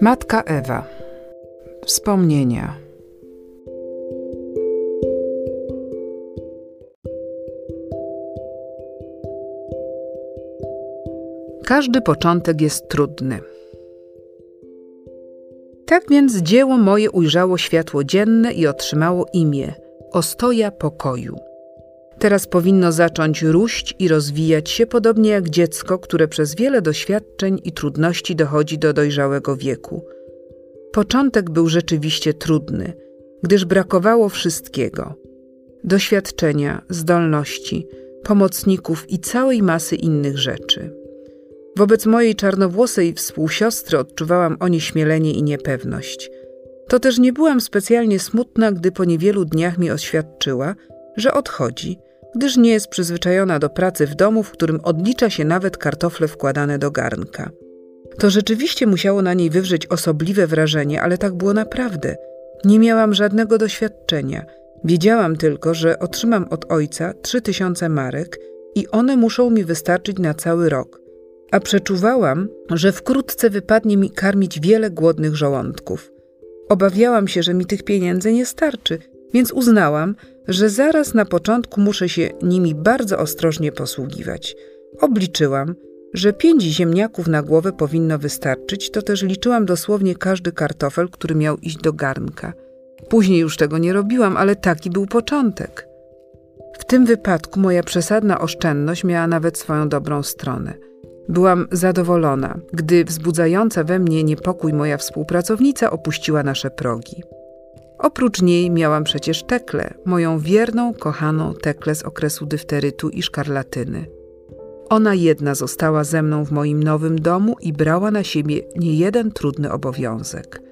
Matka Ewa. Wspomnienia. Każdy początek jest trudny. Tak więc dzieło moje ujrzało światło dzienne i otrzymało imię Ostoja Pokoju. Teraz powinno zacząć róść i rozwijać się podobnie jak dziecko, które przez wiele doświadczeń i trudności dochodzi do dojrzałego wieku. Początek był rzeczywiście trudny, gdyż brakowało wszystkiego: doświadczenia, zdolności, pomocników i całej masy innych rzeczy. Wobec mojej czarnowłosej współsiostry odczuwałam onieśmielenie i niepewność. To też nie byłam specjalnie smutna, gdy po niewielu dniach mi oświadczyła, że odchodzi, gdyż nie jest przyzwyczajona do pracy w domu, w którym odlicza się nawet kartofle wkładane do garnka. To rzeczywiście musiało na niej wywrzeć osobliwe wrażenie, ale tak było naprawdę. Nie miałam żadnego doświadczenia. Wiedziałam tylko, że otrzymam od ojca trzy tysiące marek i one muszą mi wystarczyć na cały rok. A przeczuwałam, że wkrótce wypadnie mi karmić wiele głodnych żołądków. Obawiałam się, że mi tych pieniędzy nie starczy, więc uznałam, że zaraz na początku muszę się nimi bardzo ostrożnie posługiwać. Obliczyłam, że pięć ziemniaków na głowę powinno wystarczyć, to też liczyłam dosłownie każdy kartofel, który miał iść do garnka. Później już tego nie robiłam, ale taki był początek. W tym wypadku moja przesadna oszczędność miała nawet swoją dobrą stronę. Byłam zadowolona, gdy wzbudzająca we mnie niepokój moja współpracownica opuściła nasze progi. Oprócz niej miałam przecież Teklę, moją wierną, kochaną Teklę z okresu dyfterytu i szkarlatyny. Ona jedna została ze mną w moim nowym domu i brała na siebie niejeden trudny obowiązek.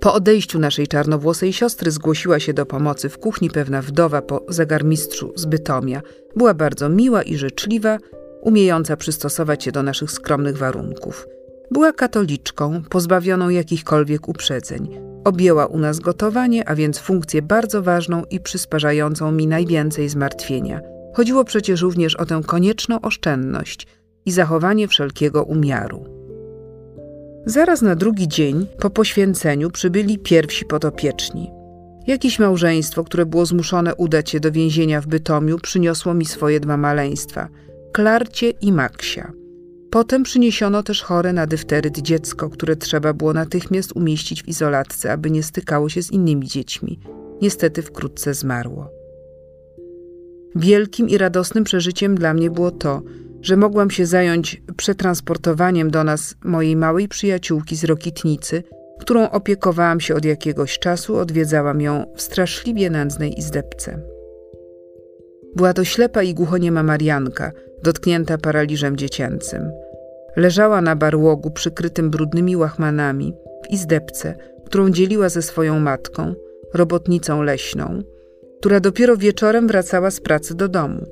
Po odejściu naszej czarnowłosej siostry zgłosiła się do pomocy w kuchni pewna wdowa po zegarmistrzu z Bytomia. Była bardzo miła i życzliwa, umiejąca przystosować się do naszych skromnych warunków. Była katoliczką, pozbawioną jakichkolwiek uprzedzeń. Objęła u nas gotowanie, a więc funkcję bardzo ważną i przysparzającą mi najwięcej zmartwienia. Chodziło przecież również o tę konieczną oszczędność i zachowanie wszelkiego umiaru. Zaraz na drugi dzień po poświęceniu przybyli pierwsi podopieczni. Jakieś małżeństwo, które było zmuszone udać się do więzienia w Bytomiu, przyniosło mi swoje dwa maleństwa – Klarcie i Maksia – Potem przyniesiono też chore na dyfteryt dziecko, które trzeba było natychmiast umieścić w izolatce, aby nie stykało się z innymi dziećmi. Niestety wkrótce zmarło. Wielkim i radosnym przeżyciem dla mnie było to, że mogłam się zająć przetransportowaniem do nas mojej małej przyjaciółki z Rokitnicy, którą opiekowałam się od jakiegoś czasu, odwiedzałam ją w straszliwie nędznej izdebce. Była to ślepa i głuchoniema Marianka, dotknięta paraliżem dziecięcym. Leżała na barłogu przykrytym brudnymi łachmanami w izdebce, którą dzieliła ze swoją matką, robotnicą leśną, która dopiero wieczorem wracała z pracy do domu.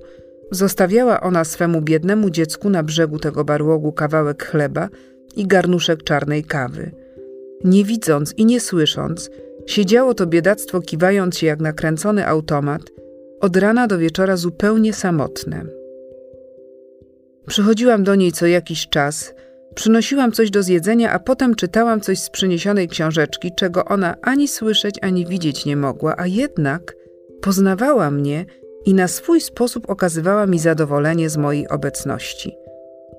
Zostawiała ona swemu biednemu dziecku na brzegu tego barłogu kawałek chleba i garnuszek czarnej kawy. Nie widząc i nie słysząc, siedziało to biedactwo kiwając się jak nakręcony automat, od rana do wieczora zupełnie samotne. Przychodziłam do niej co jakiś czas, przynosiłam coś do zjedzenia, a potem czytałam coś z przyniesionej książeczki, czego ona ani słyszeć, ani widzieć nie mogła, a jednak poznawała mnie i na swój sposób okazywała mi zadowolenie z mojej obecności.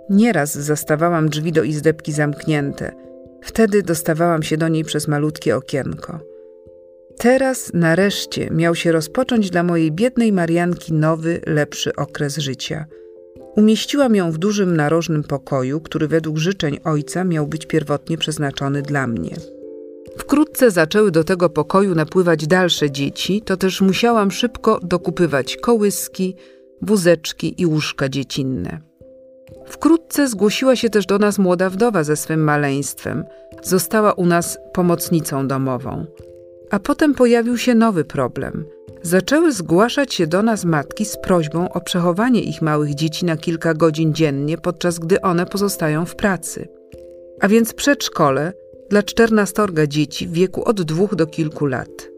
Nieraz zastawałam drzwi do izdebki zamknięte. Wtedy dostawałam się do niej przez malutkie okienko. Teraz nareszcie miał się rozpocząć dla mojej biednej Marianki nowy, lepszy okres życia – Umieściłam ją w dużym narożnym pokoju, który według życzeń ojca miał być pierwotnie przeznaczony dla mnie. Wkrótce zaczęły do tego pokoju napływać dalsze dzieci, to też musiałam szybko dokupywać kołyski, wózeczki i łóżka dziecinne. Wkrótce zgłosiła się też do nas młoda wdowa ze swym maleństwem. Została u nas pomocnicą domową. A potem pojawił się nowy problem – zaczęły zgłaszać się do nas matki z prośbą o przechowanie ich małych dzieci na kilka godzin dziennie, podczas gdy one pozostają w pracy. A więc przedszkole dla czternastorga dzieci w wieku od dwóch do kilku lat.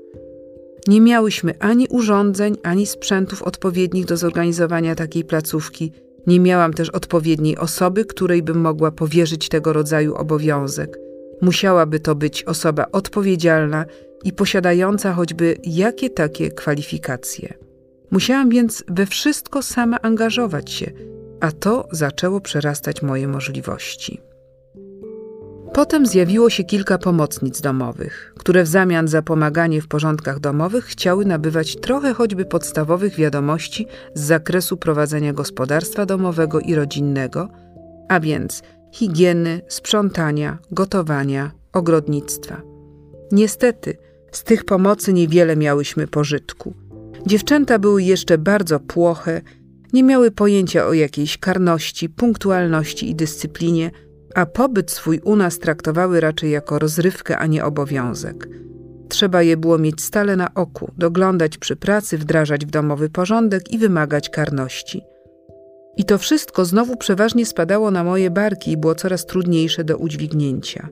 Nie miałyśmy ani urządzeń, ani sprzętów odpowiednich do zorganizowania takiej placówki. Nie miałam też odpowiedniej osoby, której bym mogła powierzyć tego rodzaju obowiązek. Musiałaby to być osoba odpowiedzialna i posiadająca choćby jakie takie kwalifikacje. Musiałam więc we wszystko sama angażować się, a to zaczęło przerastać moje możliwości. Potem zjawiło się kilka pomocnic domowych, które w zamian za pomaganie w porządkach domowych chciały nabywać trochę choćby podstawowych wiadomości z zakresu prowadzenia gospodarstwa domowego i rodzinnego, a więc higieny, sprzątania, gotowania, ogrodnictwa. Niestety, z tych pomocy niewiele miałyśmy pożytku. Dziewczęta były jeszcze bardzo płoche, nie miały pojęcia o jakiejś karności, punktualności i dyscyplinie, a pobyt swój u nas traktowały raczej jako rozrywkę, a nie obowiązek. Trzeba je było mieć stale na oku, doglądać przy pracy, wdrażać w domowy porządek i wymagać karności. I to wszystko znowu przeważnie spadało na moje barki i było coraz trudniejsze do udźwignięcia.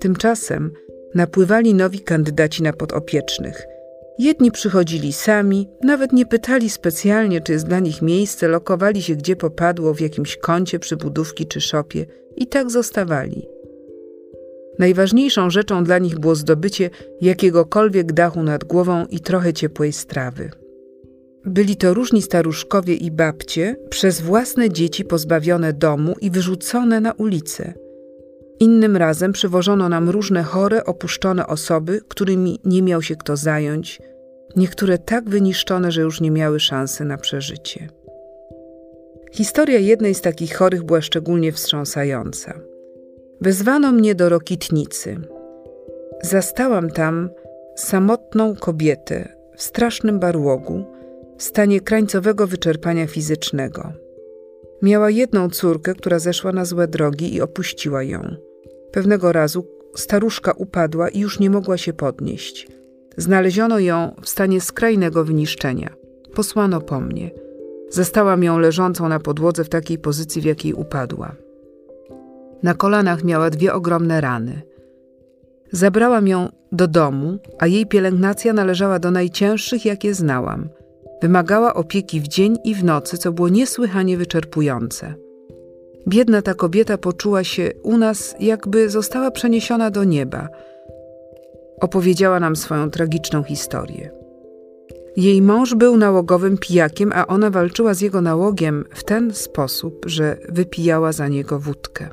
Tymczasem napływali nowi kandydaci na podopiecznych – Jedni przychodzili sami, nawet nie pytali specjalnie, czy jest dla nich miejsce, lokowali się gdzie popadło, w jakimś kącie przybudówki czy szopie i tak zostawali. Najważniejszą rzeczą dla nich było zdobycie jakiegokolwiek dachu nad głową i trochę ciepłej strawy. Byli to różni staruszkowie i babcie, przez własne dzieci pozbawione domu i wyrzucone na ulicę – Innym razem przywożono nam różne chore, opuszczone osoby, którymi nie miał się kto zająć, niektóre tak wyniszczone, że już nie miały szansy na przeżycie. Historia jednej z takich chorych była szczególnie wstrząsająca. Wezwano mnie do Rokitnicy. Zastałam tam samotną kobietę w strasznym barłogu, w stanie krańcowego wyczerpania fizycznego. Miała jedną córkę, która zeszła na złe drogi i opuściła ją. Pewnego razu staruszka upadła i już nie mogła się podnieść. Znaleziono ją w stanie skrajnego wyniszczenia. Posłano po mnie. Zastałam ją leżącą na podłodze w takiej pozycji, w jakiej upadła. Na kolanach miała dwie ogromne rany. Zabrałam ją do domu, a jej pielęgnacja należała do najcięższych, jakie znałam. Wymagała opieki w dzień i w nocy, co było niesłychanie wyczerpujące. Biedna ta kobieta poczuła się u nas, jakby została przeniesiona do nieba. Opowiedziała nam swoją tragiczną historię. Jej mąż był nałogowym pijakiem, a ona walczyła z jego nałogiem w ten sposób, że wypijała za niego wódkę.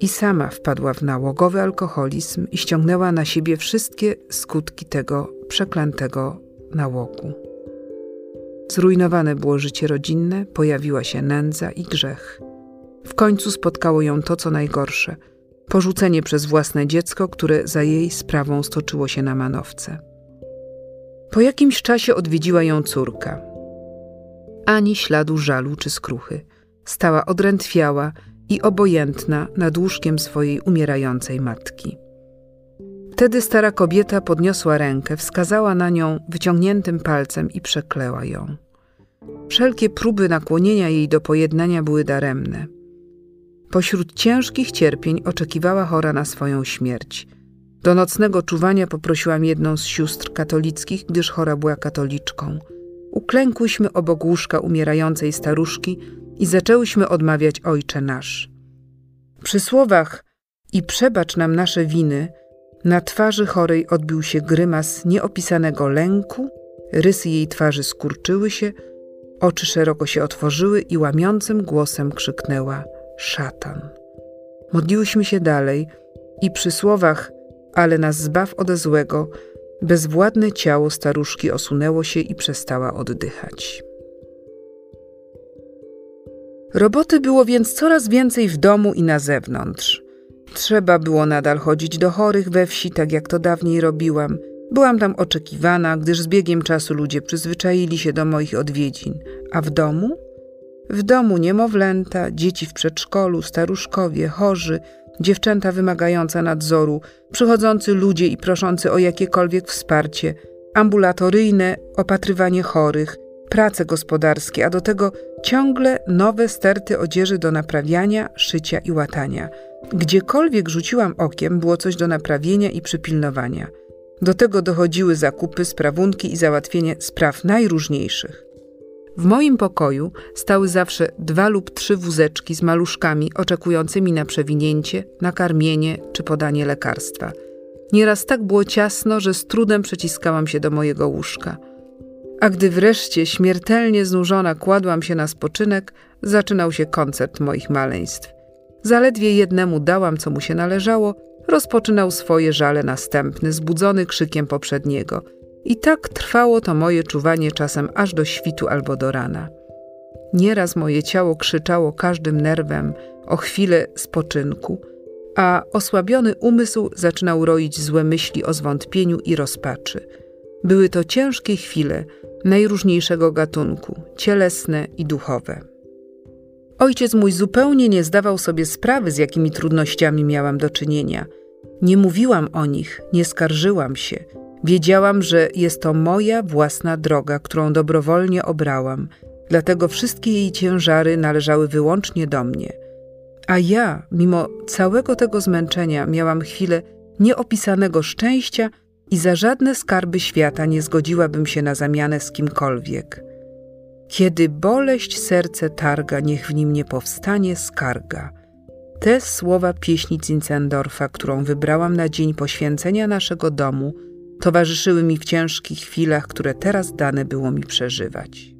I sama wpadła w nałogowy alkoholizm i ściągnęła na siebie wszystkie skutki tego przeklętego nałogu. Zrujnowane było życie rodzinne, pojawiła się nędza i grzech. W końcu spotkało ją to, co najgorsze porzucenie przez własne dziecko, które za jej sprawą stoczyło się na manowce. Po jakimś czasie odwiedziła ją córka. Ani śladu żalu czy skruchy. Stała odrętwiała i obojętna nad łóżkiem swojej umierającej matki. Wtedy stara kobieta podniosła rękę, wskazała na nią wyciągniętym palcem i przekleła ją. Wszelkie próby nakłonienia jej do pojednania były daremne. Pośród ciężkich cierpień oczekiwała chora na swoją śmierć. Do nocnego czuwania poprosiłam jedną z sióstr katolickich, gdyż chora była katoliczką. Uklękłyśmy obok łóżka umierającej staruszki i zaczęłyśmy odmawiać Ojcze Nasz. Przy słowach i przebacz nam nasze winy, na twarzy chorej odbił się grymas nieopisanego lęku, rysy jej twarzy skurczyły się, oczy szeroko się otworzyły i łamiącym głosem krzyknęła – szatan. Modliłyśmy się dalej i przy słowach ale nas zbaw ode złego, bezwładne ciało staruszki osunęło się i przestała oddychać. Roboty było więc coraz więcej w domu i na zewnątrz. Trzeba było nadal chodzić do chorych we wsi, tak jak to dawniej robiłam. Byłam tam oczekiwana, gdyż z biegiem czasu ludzie przyzwyczaili się do moich odwiedzin. A w domu? W domu niemowlęta, dzieci w przedszkolu, staruszkowie, chorzy, dziewczęta wymagające nadzoru, przychodzący ludzie i proszący o jakiekolwiek wsparcie, ambulatoryjne opatrywanie chorych, prace gospodarskie, a do tego ciągle nowe sterty odzieży do naprawiania, szycia i łatania. Gdziekolwiek rzuciłam okiem, było coś do naprawienia i przypilnowania. Do tego dochodziły zakupy, sprawunki i załatwienie spraw najróżniejszych. W moim pokoju stały zawsze dwa lub trzy wózeczki z maluszkami oczekującymi na przewinięcie, nakarmienie czy podanie lekarstwa. Nieraz tak było ciasno, że z trudem przeciskałam się do mojego łóżka. A gdy wreszcie śmiertelnie znużona kładłam się na spoczynek, zaczynał się koncert moich maleństw. Zaledwie jednemu dałam, co mu się należało, rozpoczynał swoje żale następny, zbudzony krzykiem poprzedniego. I tak trwało to moje czuwanie czasem aż do świtu albo do rana. Nieraz moje ciało krzyczało każdym nerwem o chwilę spoczynku, a osłabiony umysł zaczynał roić złe myśli o zwątpieniu i rozpaczy. Były to ciężkie chwile najróżniejszego gatunku, cielesne i duchowe. Ojciec mój zupełnie nie zdawał sobie sprawy, z jakimi trudnościami miałam do czynienia. Nie mówiłam o nich, nie skarżyłam się. Wiedziałam, że jest to moja własna droga, którą dobrowolnie obrałam, dlatego wszystkie jej ciężary należały wyłącznie do mnie. A ja, mimo całego tego zmęczenia, miałam chwilę nieopisanego szczęścia i za żadne skarby świata nie zgodziłabym się na zamianę z kimkolwiek. Kiedy boleść serce targa, niech w nim nie powstanie skarga. Te słowa pieśni Zinzendorfa, którą wybrałam na dzień poświęcenia naszego domu, towarzyszyły mi w ciężkich chwilach, które teraz dane było mi przeżywać.